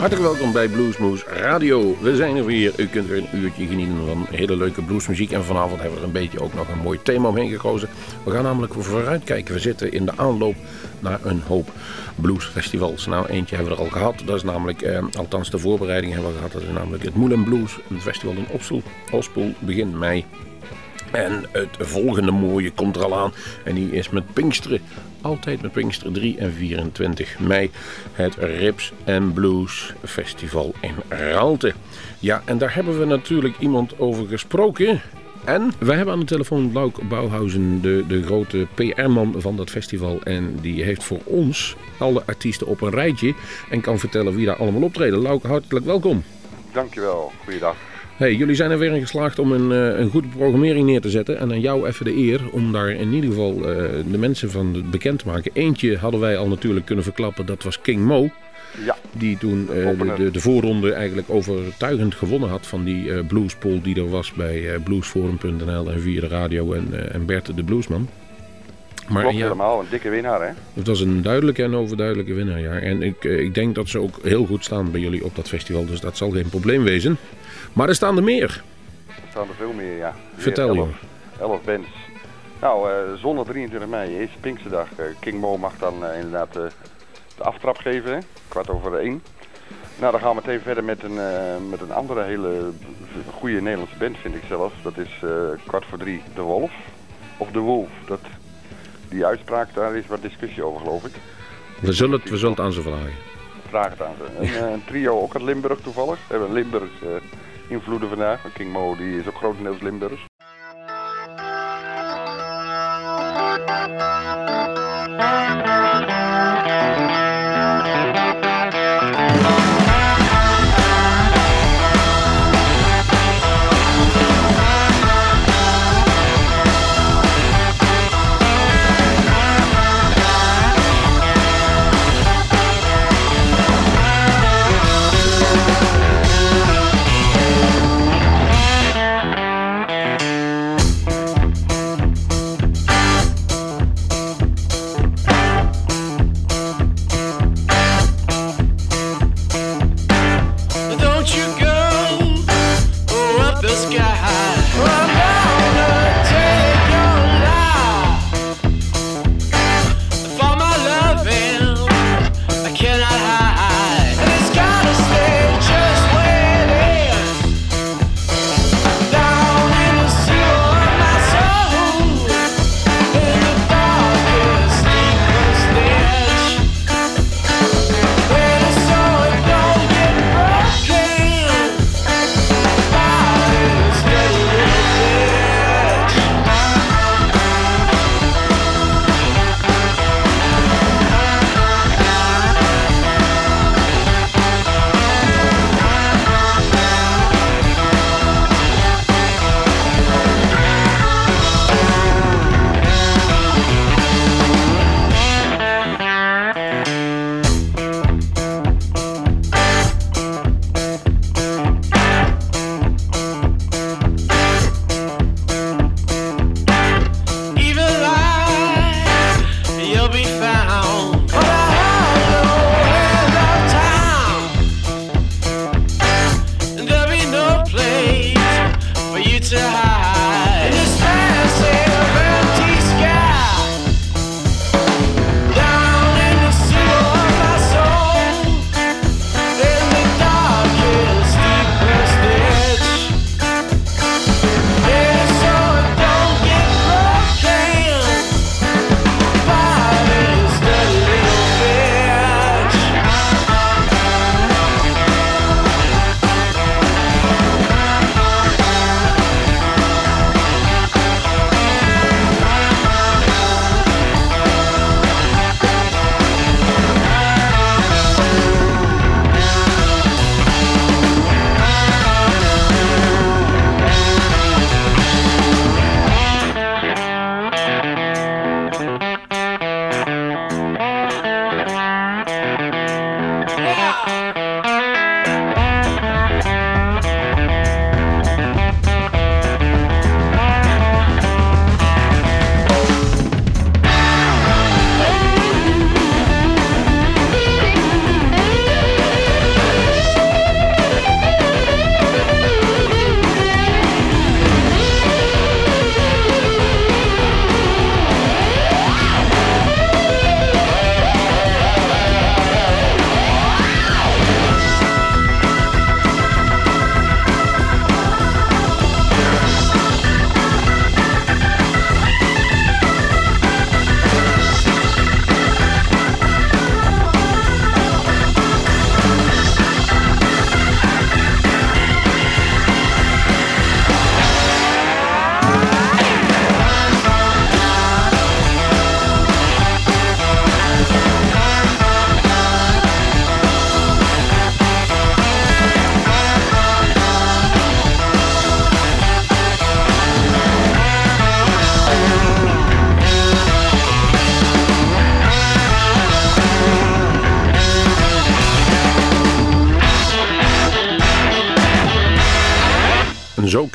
Hartelijk welkom bij Bluesmoes Radio. We zijn er weer. U kunt weer een uurtje genieten van hele leuke bluesmuziek. En vanavond hebben we er een beetje ook nog een mooi thema omheen gekozen. We gaan namelijk vooruitkijken. We zitten in de aanloop naar een hoop bluesfestivals. Nou, eentje hebben we er al gehad. Dat is namelijk, eh, althans de voorbereiding hebben we gehad. Dat is namelijk het Moulin Blues. Een festival in Opsel, Ospel begin mei. En het volgende mooie komt er al aan. En die is met Pinksteren. Altijd met Pinksteren 3 en 24 mei. Het Rips and Blues Festival in Raalte. Ja, en daar hebben we natuurlijk iemand over gesproken. En we hebben aan de telefoon Lauk Bouwhuizen, de, de grote PR-man van dat festival. En die heeft voor ons alle artiesten op een rijtje. En kan vertellen wie daar allemaal optreden. Lauk, hartelijk welkom. Dankjewel, goeiedag. Hey, jullie zijn er weer in geslaagd om een, eh, een goede programmering neer te zetten. En aan jou even de eer om daar in ieder geval uh, de mensen van bekend te maken. Eentje hadden wij al natuurlijk kunnen verklappen, dat was King Mo. Ja. Die toen uh, de, de, de, voorronde eigenlijk overtuigend gewonnen had van die uh, bluespoll die er was bij bluesforum.nl en via de radio en, en Bert de Bluesman. Maar Klopt ja, helemaal, een dikke winnaar hè? Het was een duidelijke en overduidelijke winnaar, ja. En ik, ik denk dat ze ook heel goed staan bij jullie op dat festival, dus dat zal geen probleem wezen. Maar er staan er meer. Er staan er veel meer, ja. Vertel je. 11 bands. Nou, uh, zondag 23 mei is Pinksterdag. Uh, King Mo mag dan uh, inderdaad de aftrap geven, hè? kwart over één. Nou, dan gaan we meteen verder met een, met een andere hele goede Nederlandse band, vind ik zelf. Dat is kwart voor drie De Wolf. Of De Wolf. Dat, die uitspraak, daar is wat discussie over, geloof ik. We zullen het, we zullen het aan ze vragen. Vraag het aan ze. Een, een trio ook uit Limburg toevallig. We hebben Limburg invloeden vandaag. King Mo die is ook grotendeels Limburgs. dus.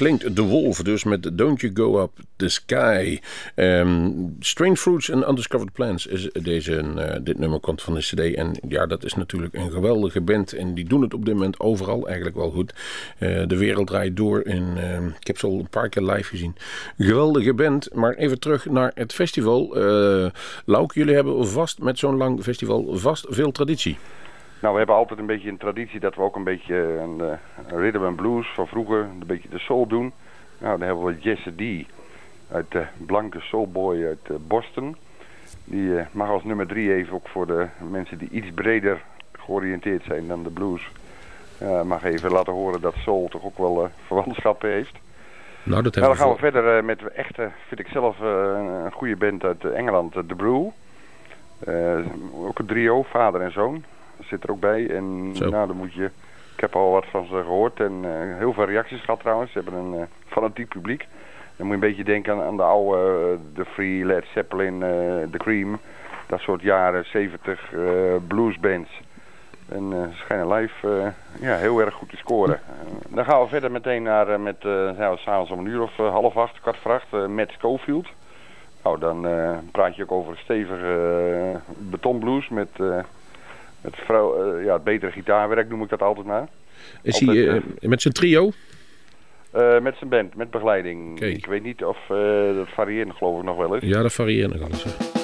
Klinkt The Wolf dus met Don't You Go Up The Sky. Um, Strange Fruits and Undiscovered Plants is deze, uh, dit nummer komt van de cd. En ja, dat is natuurlijk een geweldige band. En die doen het op dit moment overal eigenlijk wel goed. Uh, de wereld draait door. En, uh, ik heb ze al een paar keer live gezien. Geweldige band. Maar even terug naar het festival. Uh, Lauk, jullie hebben vast met zo'n lang festival vast veel traditie. Nou, we hebben altijd een beetje een traditie dat we ook een beetje een, een rhythm and blues van vroeger, een beetje de soul doen. Nou, dan hebben we Jesse D. uit de blanke soulboy uit Boston. Die uh, mag als nummer drie even ook voor de mensen die iets breder georiënteerd zijn dan de blues. Uh, mag even laten horen dat soul toch ook wel verwantschappen heeft. Nou, dat nou, dan gaan we verder met echte, vind ik zelf, een goede band uit Engeland, The Brew. ook een trio, vader en zoon zit er ook bij. En Zo. nou, dan moet je... Ik heb al wat van ze gehoord en uh, heel veel reacties gehad trouwens. Ze hebben een uh, fanatiek publiek. Dan moet je een beetje denken aan, aan de oude The Free, Led Zeppelin, The Cream. Dat soort jaren 70 bluesbands. En ze schijnen live ja, heel erg goed te scoren. dan gaan we verder meteen naar, met, nou, s'avonds om een uur of half acht, kwart voor acht, Matt Schofield. Nou, dan praat je ook over stevige betonblues met... Het, vrouw, uh, ja, het betere gitaarwerk noem ik dat altijd maar. Is hij uh, met zijn trio? Uh, met zijn band, met begeleiding. Okay. Ik weet niet of dat varieert geloof ik nog wel eens. Ja, dat varieert nog wel eens.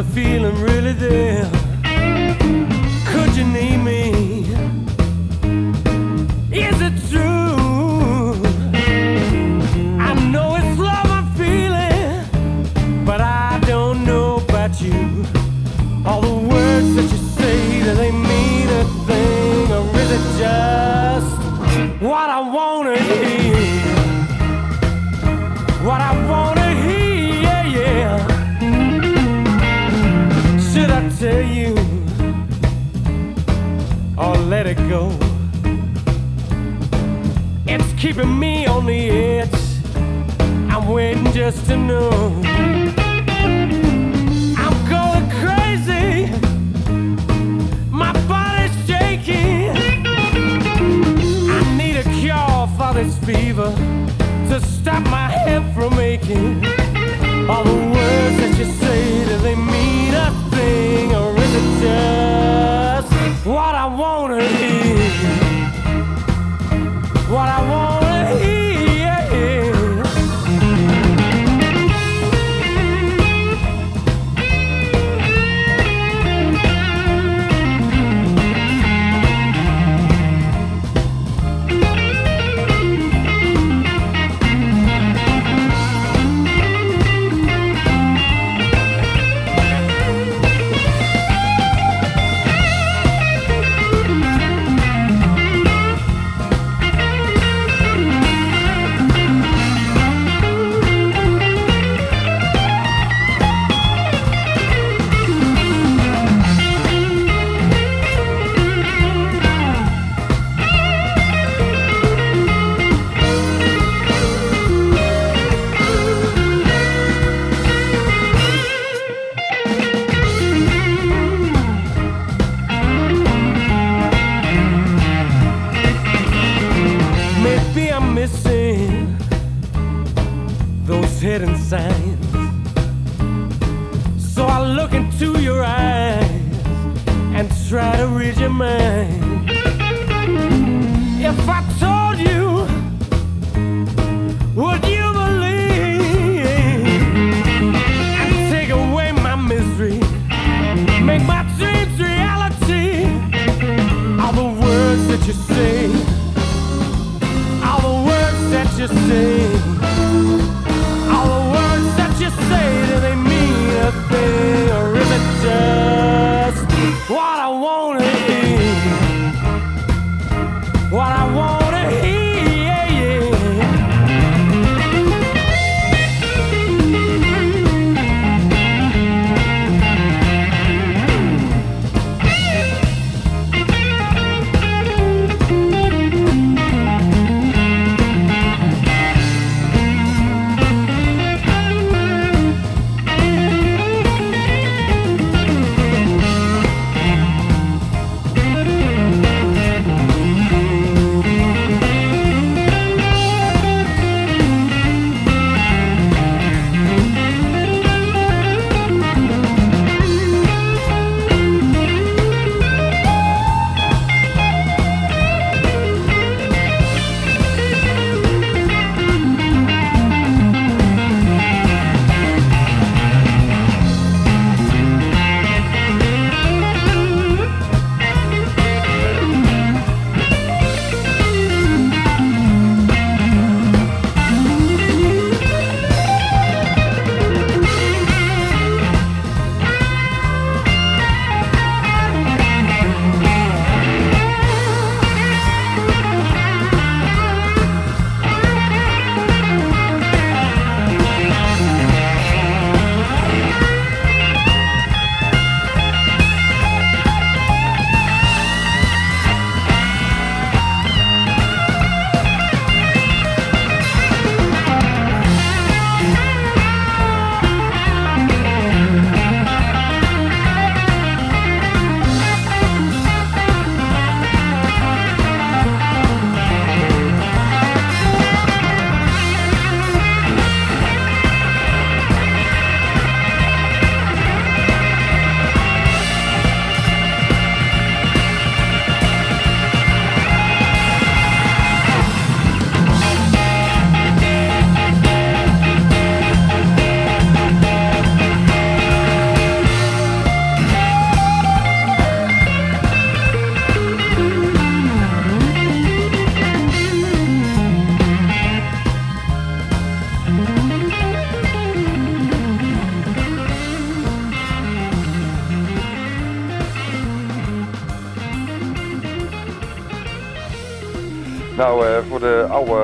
Or is the feeling really there? Could you need me? Go? It's keeping me on the edge. I'm waiting just to know. I'm going crazy. My body's shaking. I need a cure for this fever to stop my head from aching. All the words that you say,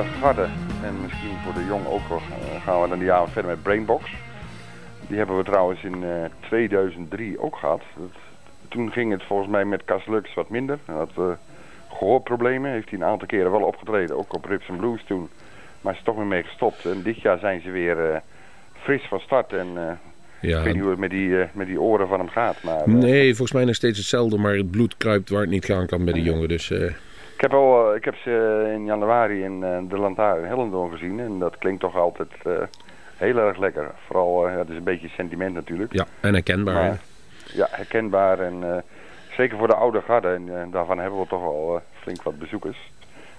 garde en misschien voor de jong ook nog, eh, gaan we dan die avond verder met Brainbox. Die hebben we trouwens in eh, 2003 ook gehad. Dat, toen ging het volgens mij met Cas Lux wat minder. Hij had eh, gehoorproblemen, heeft hij een aantal keren wel opgetreden, ook op Rips and Blues toen. Maar is toch weer mee gestopt. En dit jaar zijn ze weer eh, fris van start en... eh, Ja, Ik weet niet hoe het met die, eh, met die oren van hem gaat. Maar, eh, nee, volgens mij nog steeds hetzelfde, maar het bloed kruipt waar het niet gaan kan bij die jongen. Dus eh, Ik heb, al, eh, ik heb ze in januari in eh, de Lantaarn in Hellendoorn gezien. En dat klinkt toch altijd eh, heel erg lekker. Vooral, ja, het is een beetje sentiment natuurlijk. ja, en herkenbaar. Maar, ja, herkenbaar. En zeker voor de oude garde. En daarvan hebben we toch wel eh, flink wat bezoekers.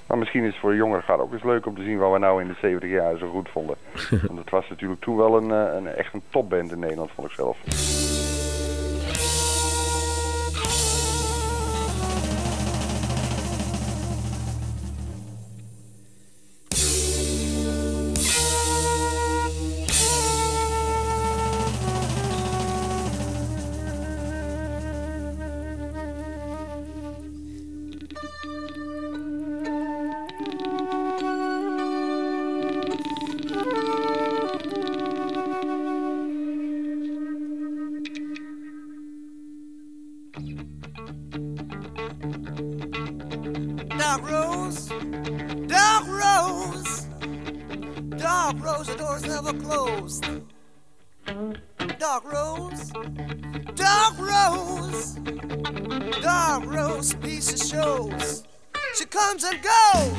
Maar misschien is het voor de jongere garde ook eens leuk om te zien wat we nou in de 70 jaar zo goed vonden. Want het was natuurlijk toen wel een, een echt een topband in Nederland, vond ik zelf. The door's never closed. Dark Rose, Dark Rose, Dark Rose, piece of shows. She comes and goes.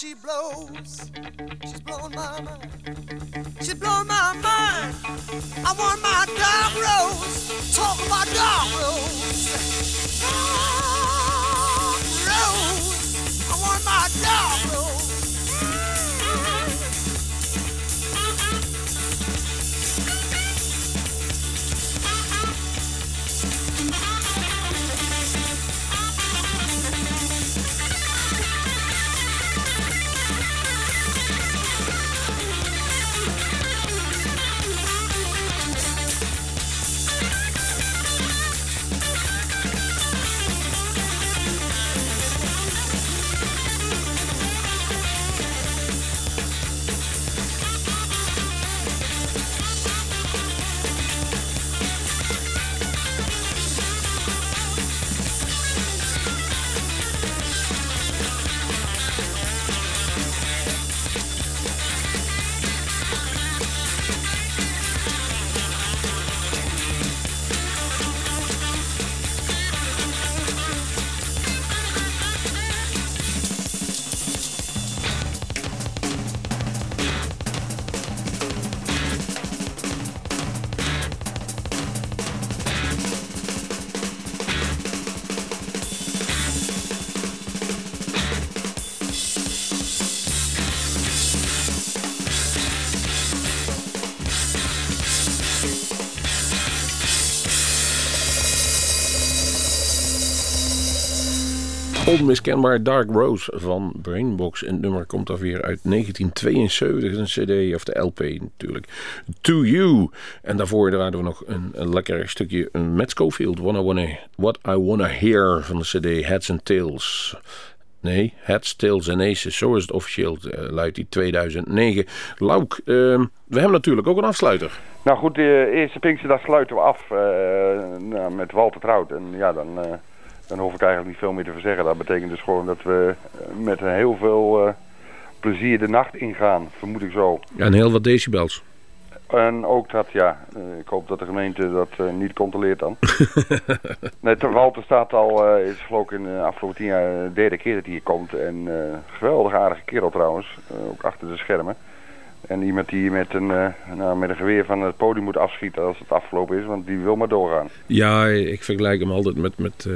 She blows, Onmiskenbaar Dark Rose van Brainbox. En het nummer komt dan weer uit 1972. Een cd, of de LP natuurlijk. To You. En daarvoor hadden we nog een, een lekker stukje Matt Schofield. What I Wanna Hear van de cd Heads and Tails. Nee, Heads, Tails and Aces. Zo is het officieel, uh, luidt die 2009. Lauk, uh, we hebben natuurlijk ook een afsluiter. Nou goed, de eerste Pinksterdag sluiten we af uh, nou, met Walter Trout. En ja, dan, dan hoef ik eigenlijk niet veel meer te verzeggen. Dat betekent dus gewoon dat we met heel veel plezier de nacht ingaan, vermoed ik zo. Ja, en heel wat decibels. En ook dat, ja, ik hoop dat de gemeente dat uh, niet controleert dan. nee, Walter staat al, uh, is geloof ik in de afgelopen tien jaar de derde keer dat hij hier komt. En uh, geweldig aardige kerel trouwens, ook achter de schermen. En iemand die met een, nou, met een geweer van het podium moet afschieten als het afgelopen is, want die wil maar doorgaan. Ja, ik vergelijk hem altijd met... met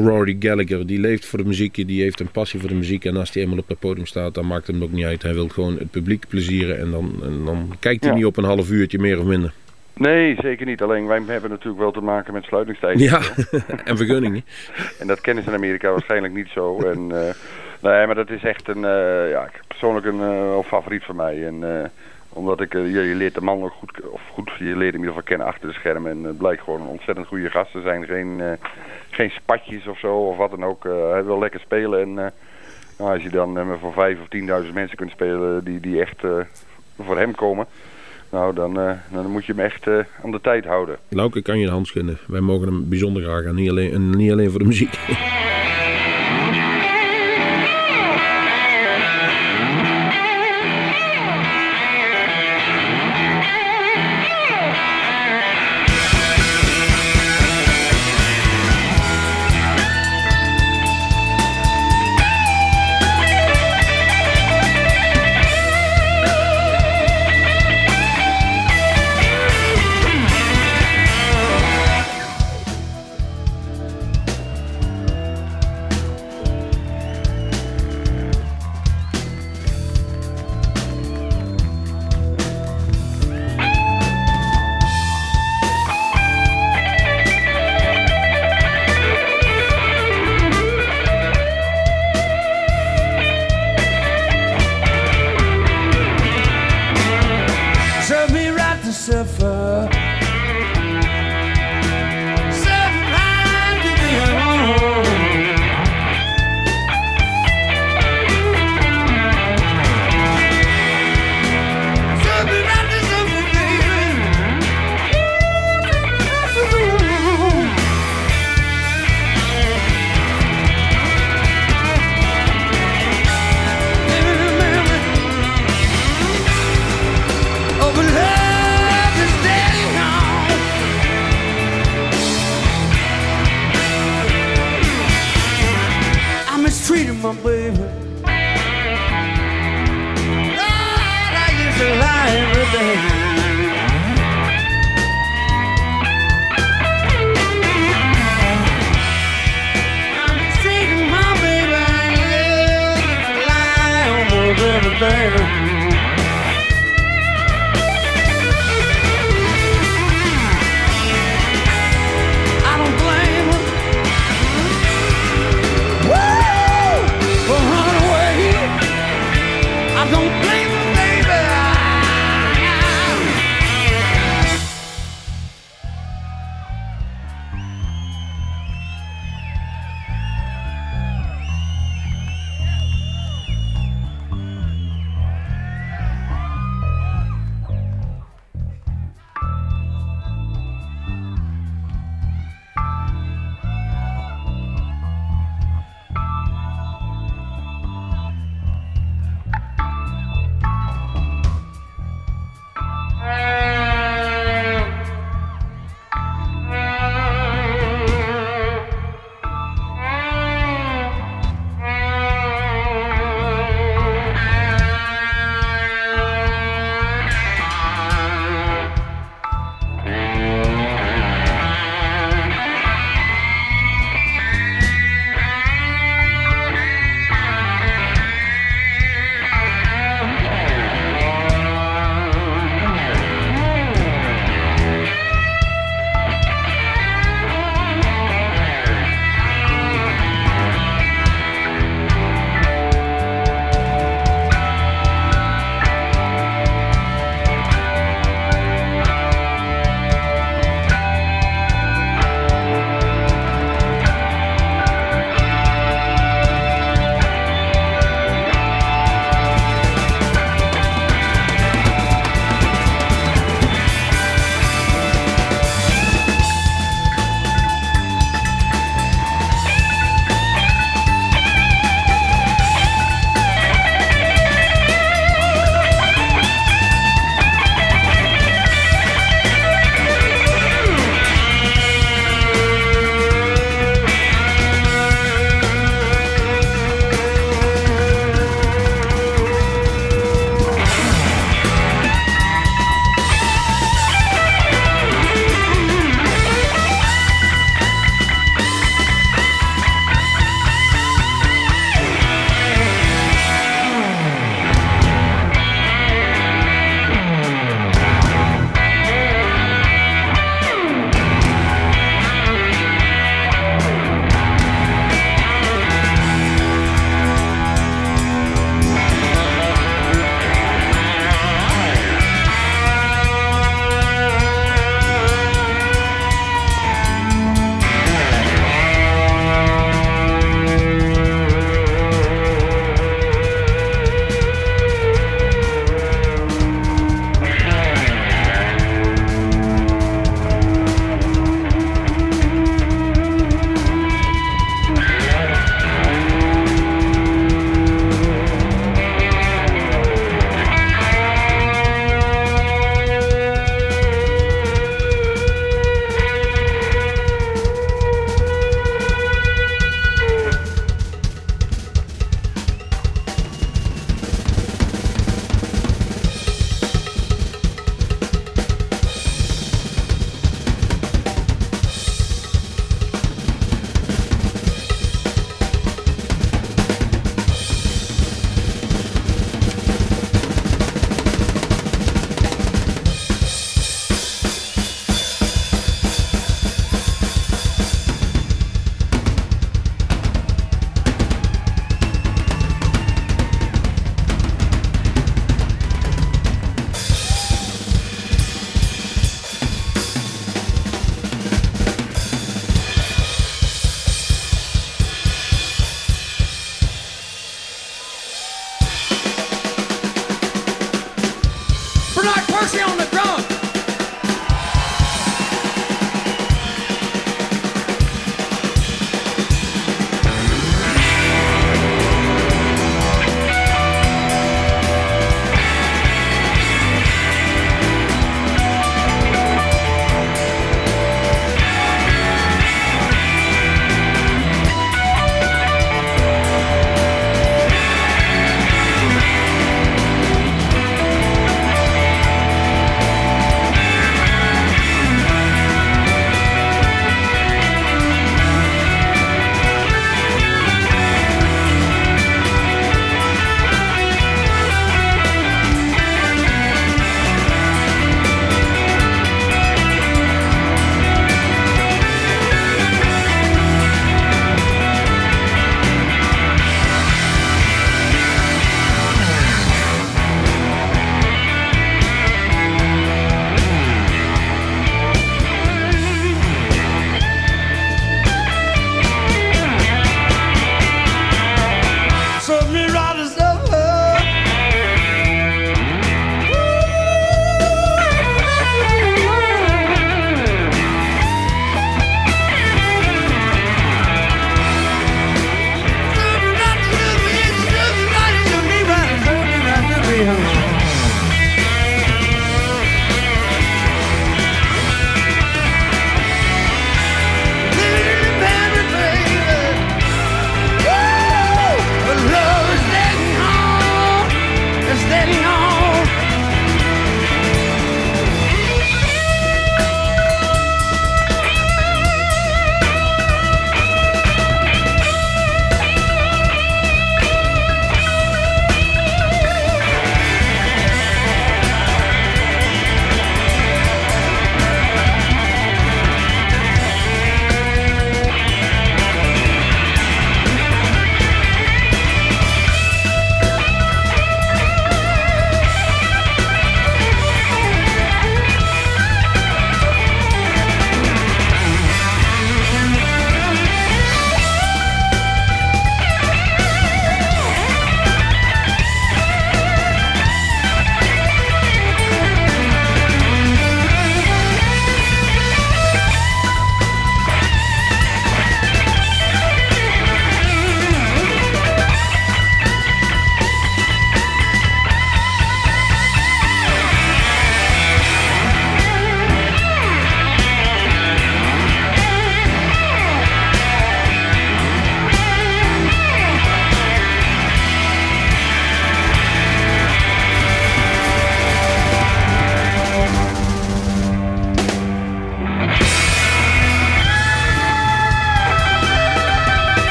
Rory Gallagher, die leeft voor de muziek, die heeft een passie voor de muziek. En als hij eenmaal op het podium staat, dan maakt het hem ook niet uit. Hij wil gewoon het publiek plezieren en dan, en dan kijkt hij ja. niet op een half uurtje meer of minder. Nee, zeker niet. Alleen wij hebben natuurlijk wel te maken met sluitingstijden. Ja, en vergunningen. en dat kennen ze in Amerika waarschijnlijk niet zo. En, uh, nee, maar dat is echt een, uh, ja, persoonlijk een uh, favoriet van mij. En omdat ik, je, je, leert de man ook goed, of goed, je leert hem in ieder geval kennen achter de schermen. En het blijkt gewoon een ontzettend goede gast. Er zijn geen, geen spatjes of zo, of wat dan ook. Hij wil lekker spelen. En nou, als je dan voor vijf of tienduizend mensen kunt spelen die, die echt voor hem komen. Nou, dan, dan moet je hem echt aan de tijd houden. Lauke kan je de hand schudden. Wij mogen hem bijzonder graag aan. Niet alleen, niet alleen voor de muziek.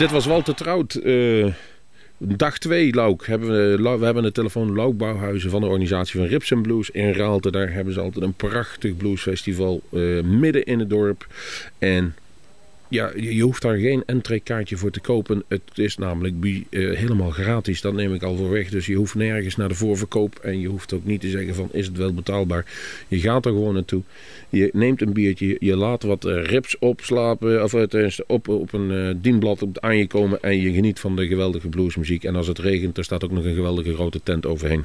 Dit was Walter Trout. eh, dag 2, Lauk. Hebben we, we hebben de telefoon Lauk Bouwhuizen van de organisatie van Rips Blues in Raalte. Daar hebben ze altijd een prachtig bluesfestival eh, midden in het dorp. En ja, je hoeft daar geen entreekaartje voor te kopen. Het is namelijk eh, helemaal gratis. Dat neem ik al voor weg. Dus je hoeft nergens naar de voorverkoop. En je hoeft ook niet te zeggen van is het wel betaalbaar. Je gaat er gewoon naartoe. Je neemt een biertje. Je laat wat eh, rips opslapen. Of het is op, op een eh, dienblad op, aan je komen. En je geniet van de geweldige bluesmuziek. En als het regent, er staat ook nog een geweldige grote tent overheen.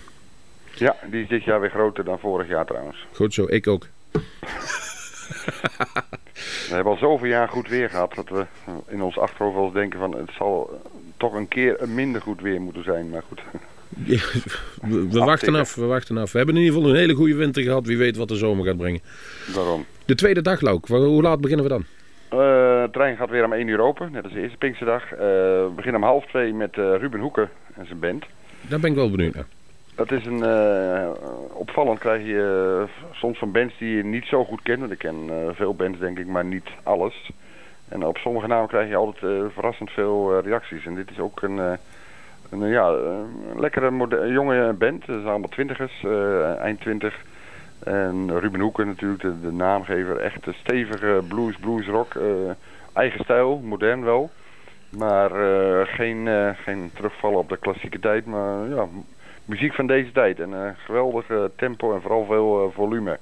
Ja, die is dit jaar weer groter dan vorig jaar trouwens. Goed zo, ik ook. We hebben al zoveel jaar goed weer gehad dat we in ons achterhoofd wel eens denken van het zal toch een keer een minder goed weer moeten zijn. Maar goed, we, we wachten af, we wachten af. We hebben in ieder geval een hele goede winter gehad. Wie weet wat de zomer gaat brengen. daarom. De tweede dag, Lauk. Hoe laat beginnen we dan? Eh, de trein gaat weer om 1 uur open, net als de eerste Pinksterdag. Eh, we beginnen om half twee met eh, Ruben Hoeken en zijn band. Daar ben ik wel benieuwd naar. Dat is een, eh, opvallend krijg je eh, soms van bands die je niet zo goed kent. Want ik ken eh, veel bands denk ik, maar niet alles. En op sommige namen krijg je altijd verrassend veel reacties. En dit is ook een, een ja, een lekkere jonge band. Het zijn allemaal twintigers, eind twintig. En Ruben Hoeken natuurlijk, de, de naamgever. Echt stevige blues, bluesrock. eigen stijl, modern wel. Maar geen, geen terugvallen op de klassieke tijd. Maar ja, muziek van deze tijd. En eh geweldig tempo en vooral veel eh, volume.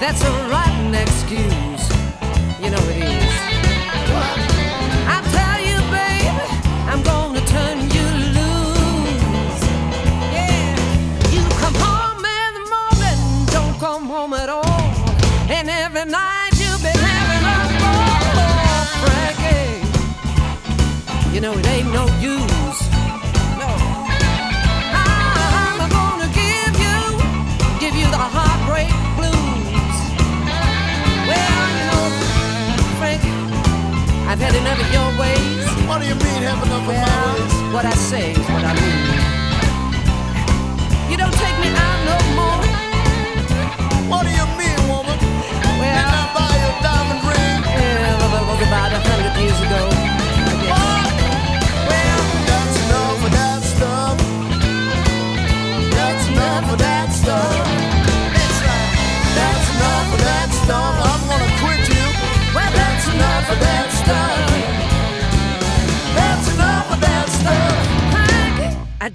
That's a rotten excuse. You know it is. I tell you, baby, I'm gonna turn you loose. Yeah, you come home in the morning, don't come home at all. And every night you've been having a ball, Frankie. Eh? You know it ain't no use. Had enough of your ways. What do you mean, have enough of my Well, ways? what I say is what I mean. You don't take me out no more. What do you mean, woman? Well, Didn't I buy you a diamond ring? yeah, that was about a hundred years ago.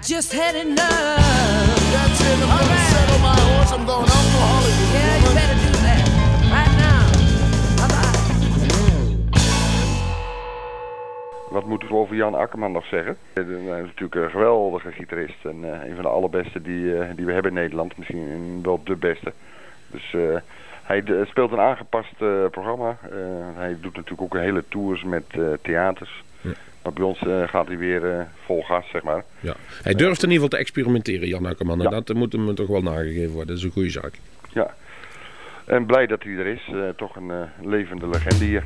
Just had enough. That's it. I'm gonna settle my horse. I'm going Hollywood. Yeah, you better do that right now. Bye bye. Wat moeten we over Jan Akkerman nog zeggen? Hij is natuurlijk een geweldige gitarist en eh, een van de allerbeste die, eh, die we hebben in Nederland. Misschien wel de beste. Dus eh, hij speelt een aangepast eh, programma. Eh, hij doet natuurlijk ook hele tours met eh, theaters. Ja. Maar bij ons eh, gaat hij weer eh, vol gas, zeg maar. Ja. Hij durft in ieder geval te experimenteren, Jan Akkerman. En Ja. dat moet hem toch wel nagegeven worden. Dat is een goede zaak. Ja. En blij dat hij er is. Eh, toch een levende legende hier.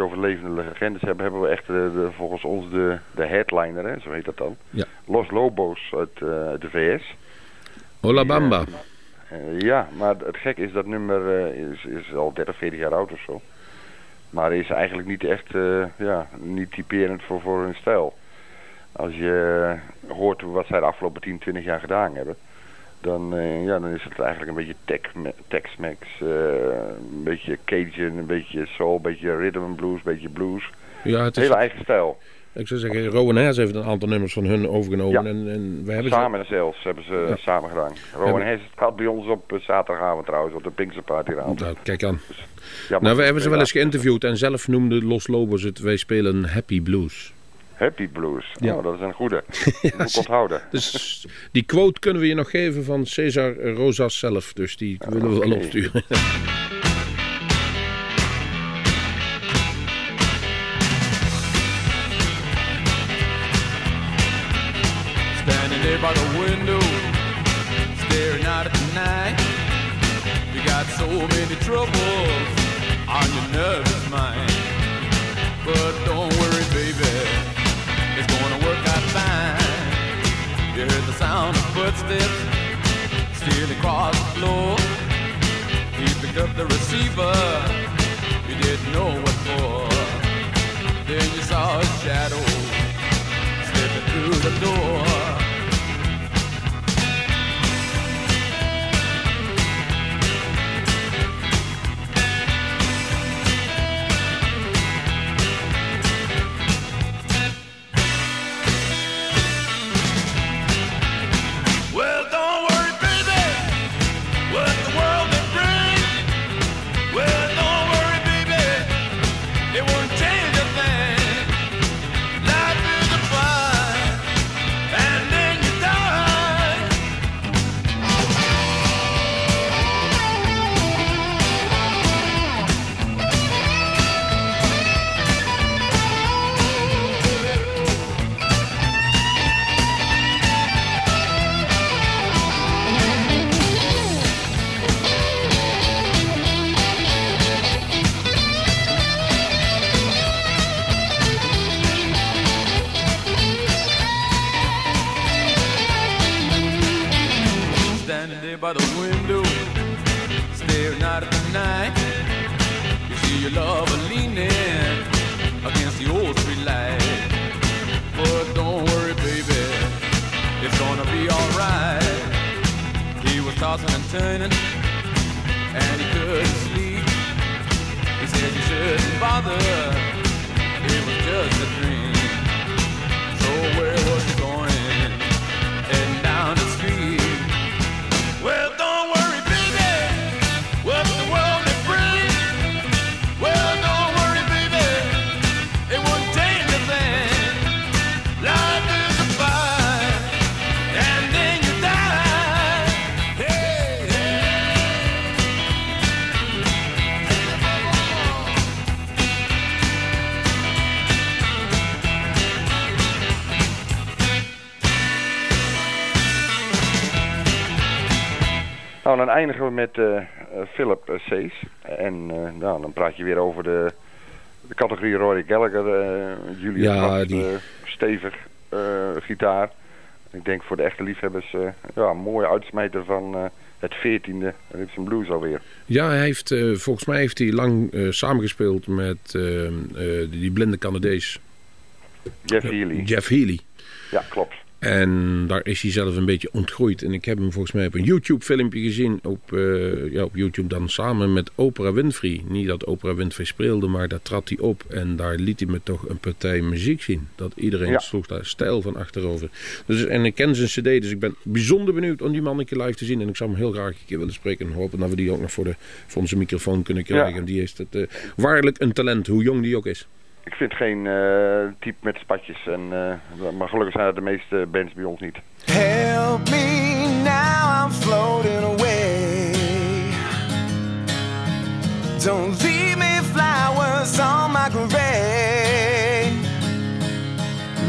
Je over levende legendes hebt, hebben we echt eh, de, volgens ons de, de headliner, hè, zo heet dat dan. Ja. Los Lobos uit eh, de VS. Hola Bamba. Eh, ja, maar het gek is dat nummer eh, is, is al 30, 40 jaar oud of zo. Maar is eigenlijk niet echt eh, ja, niet typerend voor, voor hun stijl. Als je eh, hoort wat zij de afgelopen 10, 20 jaar gedaan hebben, dan, eh, ja, dan is het eigenlijk een beetje Tex-Mex, eh, een beetje Cajun, een beetje soul, een beetje rhythm and blues, een beetje blues. Ja, het is, Hele eigen stijl. ik zou zeggen, Rowan Hess heeft een aantal nummers van hun overgenomen. Ja. En, en we hebben ze- Samen zelfs hebben ze Ja. samen gedaan. Rowan Hess gaat bij ons op eh, zaterdagavond trouwens, op de Pinkster Party. Nou, kijk aan. Ja, Nou, we hebben ze wel eens geïnterviewd en zelf noemde Los Lobos het, wij spelen Happy Blues. Happy Blues. Ja. Oh, dat is een goede. Dat moet ik onthouden. Dus die quote kunnen we je nog geven van Cesar Rosas zelf. Dus die willen we wel oké. opsturen. Standing there by the window, staring out at the night. You got so many troubles steps, stealing across the floor. He picked up the receiver, he didn't know what for. Then you saw a shadow slipping through the door. Eindigen we met eh, Philip eh, Sees. En eh, nou, dan praat je weer over de, de categorie Rory Gallagher. Julius Ja, die- stevig gitaar. Ik denk voor de echte liefhebbers ja, een mooie uitsmijter van het 14e Rips and Blues alweer. Ja, hij heeft, volgens mij heeft hij lang eh, samengespeeld met die blinde Canadees Jeff Healy. Jeff Healy. Ja, klopt. En daar is hij zelf een beetje ontgroeid. En ik heb hem volgens mij op een YouTube filmpje gezien. Op, eh, ja, op YouTube dan samen met Oprah Winfrey. Niet dat Oprah Winfrey speelde, maar daar trad hij op. En daar liet hij me toch een partij muziek zien. Dat iedereen Ja. sloeg daar stijl van achterover. Dus, en ik ken zijn cd, dus ik ben bijzonder benieuwd om die man een keer live te zien. En ik zou hem heel graag een keer willen spreken. En hopen dat we die ook nog voor, de, voor onze microfoon kunnen krijgen. Ja. Die heeft het eh, waarlijk een talent, hoe jong die ook is. Ik vind geen eh, type met spatjes. En, eh, maar gelukkig zijn dat de meeste bands bij ons niet. Help me now, I'm floating away. Don't leave me flowers on my grave.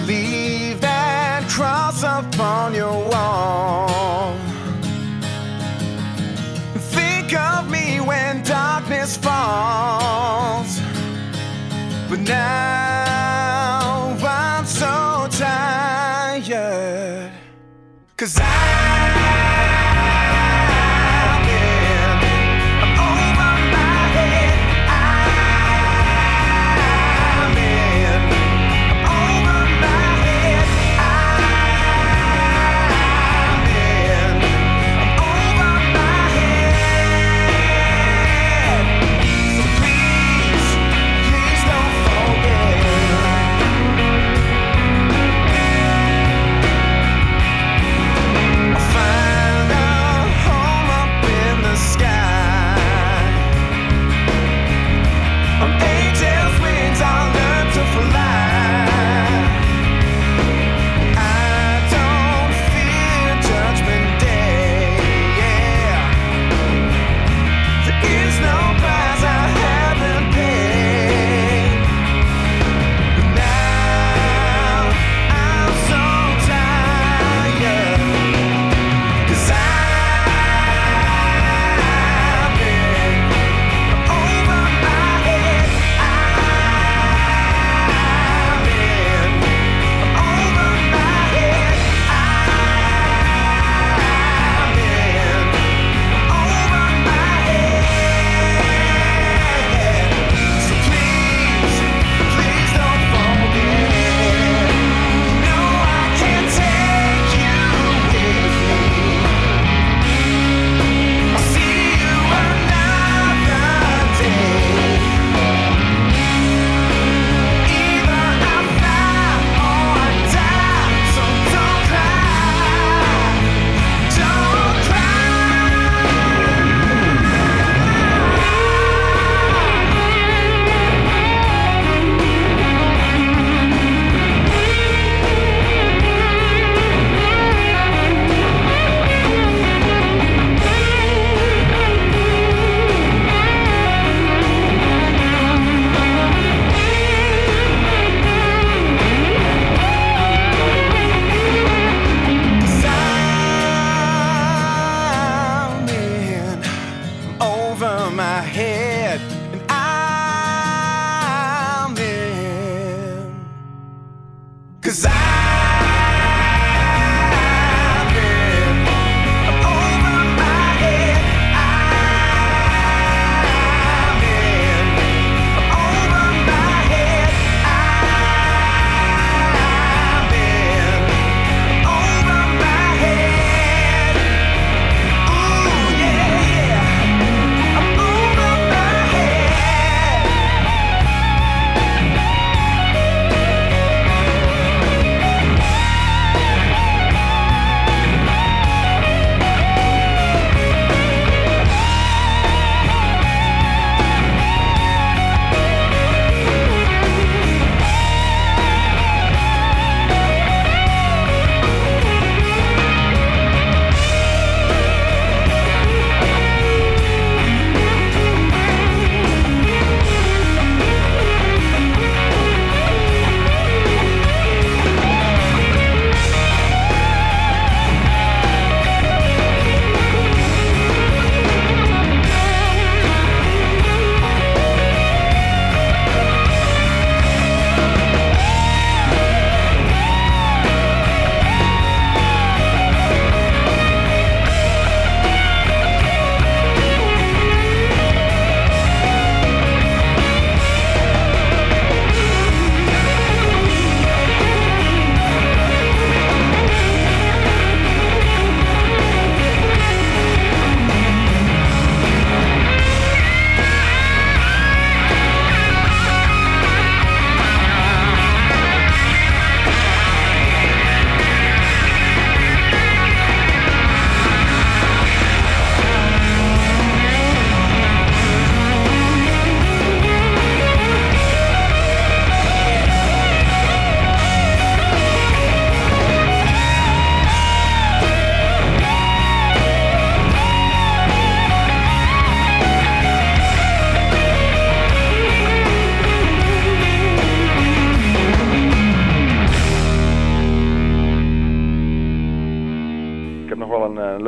Leave that cross upon your wall. Think of me when darkness falls. But now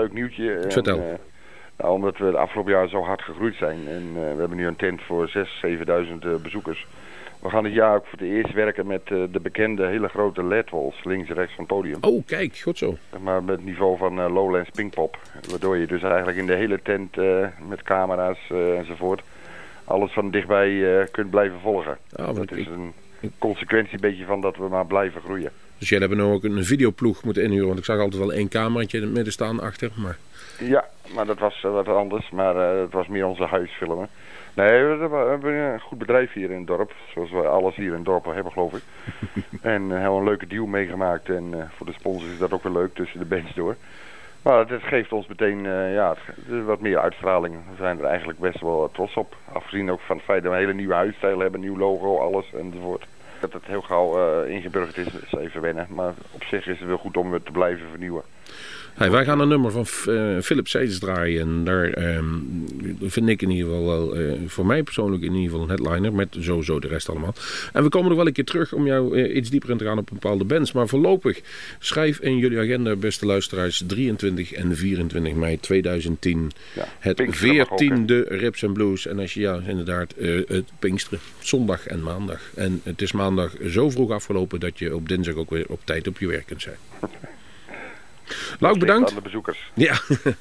leuk nieuwtje. En, Vertel. eh, nou, omdat we de afgelopen jaar zo hard gegroeid zijn. En eh, we hebben nu een tent voor 6.000, 7.000 eh, bezoekers. We gaan dit jaar ook voor het eerst werken met de bekende hele grote LED-walls links en rechts van het podium. Oh, kijk, goed zo. Maar met het niveau van eh, Lowlands Pinkpop. Waardoor je dus eigenlijk in de hele tent met camera's enzovoort alles van dichtbij kunt blijven volgen. Ah, dat is ik- een consequentie beetje van dat we maar blijven groeien. Dus jij hebben nou ook een videoploeg moeten inhuren. Want ik zag altijd wel één cameraatje in het midden staan achter. Maar Ja, maar dat was eh, wat anders. Maar eh, het was meer onze huisfilmen. Nee, we, we hebben een goed bedrijf hier in het dorp. Zoals we alles hier in het dorp hebben, geloof ik. en eh, hebben een leuke deal meegemaakt. En voor de sponsors is dat ook weer leuk tussen de bands door. Maar het geeft ons meteen ja, wat meer uitstraling. We zijn er eigenlijk best wel trots op. Afgezien ook van het feit dat we een hele nieuwe huisstijl hebben, nieuw logo, alles enzovoort. Dat het heel gauw eh, ingeburgerd is, is even wennen. Maar op zich is het wel goed om te blijven vernieuwen. Hey, wij gaan een nummer van eh, Philip Seeds draaien. En daar ehm, vind ik in ieder geval wel, eh, voor mij persoonlijk in ieder geval een headliner. Met sowieso de rest allemaal. En we komen nog wel een keer terug om jou eh, iets dieper in te gaan op bepaalde bands. Maar voorlopig schrijf in jullie agenda, beste luisteraars, 23 en 24 mei 2010. Ja, Het Pinksteren mag ook, hè? 14e Rips and Blues. En als je ja, inderdaad, het Pinksteren. Zondag en maandag. En het is maandag zo vroeg afgelopen dat je op dinsdag ook weer op tijd op je werk kunt zijn. Lauk bedankt. Aan de bezoekers. Ja,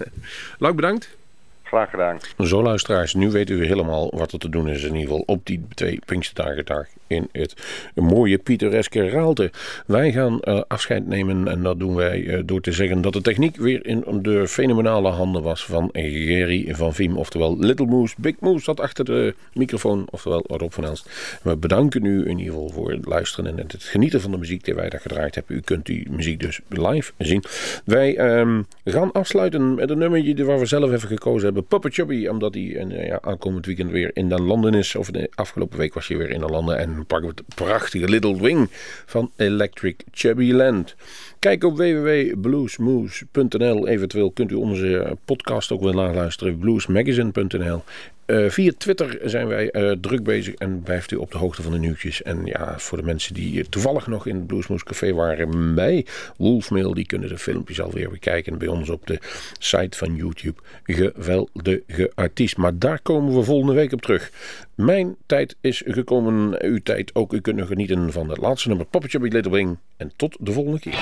Lauk bedankt. Graag gedaan. Zo luisteraars, nu weet u helemaal wat er te doen is in ieder geval op die twee Pinksterdagen in het mooie pittoreske Raalte. Wij gaan eh, afscheid nemen en dat doen wij eh, door te zeggen dat de techniek weer in de fenomenale handen was van Gerry van Viem. Oftewel Little Moose, Big Moose zat achter de microfoon, oftewel Rob van Elst. We bedanken u in ieder geval voor het luisteren en het genieten van de muziek die wij daar gedraaid hebben. U kunt die muziek dus live zien. Wij ehm, gaan afsluiten met een nummertje waar we zelf even gekozen hebben. Puppet Chubby, omdat hij eh, ja, aankomend weekend weer in de landen is. Of de afgelopen week was hij weer in de landen. En dan pakken we het prachtige Little Wing van Electric Chubby Land. Kijk op www.bluesmoose.nl. Eventueel kunt u onze podcast ook weer naluisteren. bluesmagazine.nl. Eh, via Twitter zijn wij eh, druk bezig en blijft u op de hoogte van de nieuwtjes. En ja, voor de mensen die toevallig nog in het Bluesmoose Café waren bij Wolfmail, die kunnen de filmpjes alweer bekijken bij ons op de site van YouTube. Geweldige artiest. Maar daar komen we volgende week op terug. Mijn tijd is gekomen, uw tijd ook. U kunt genieten van het laatste nummer Papa Chubby Little Wing. En tot de volgende keer.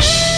Peace.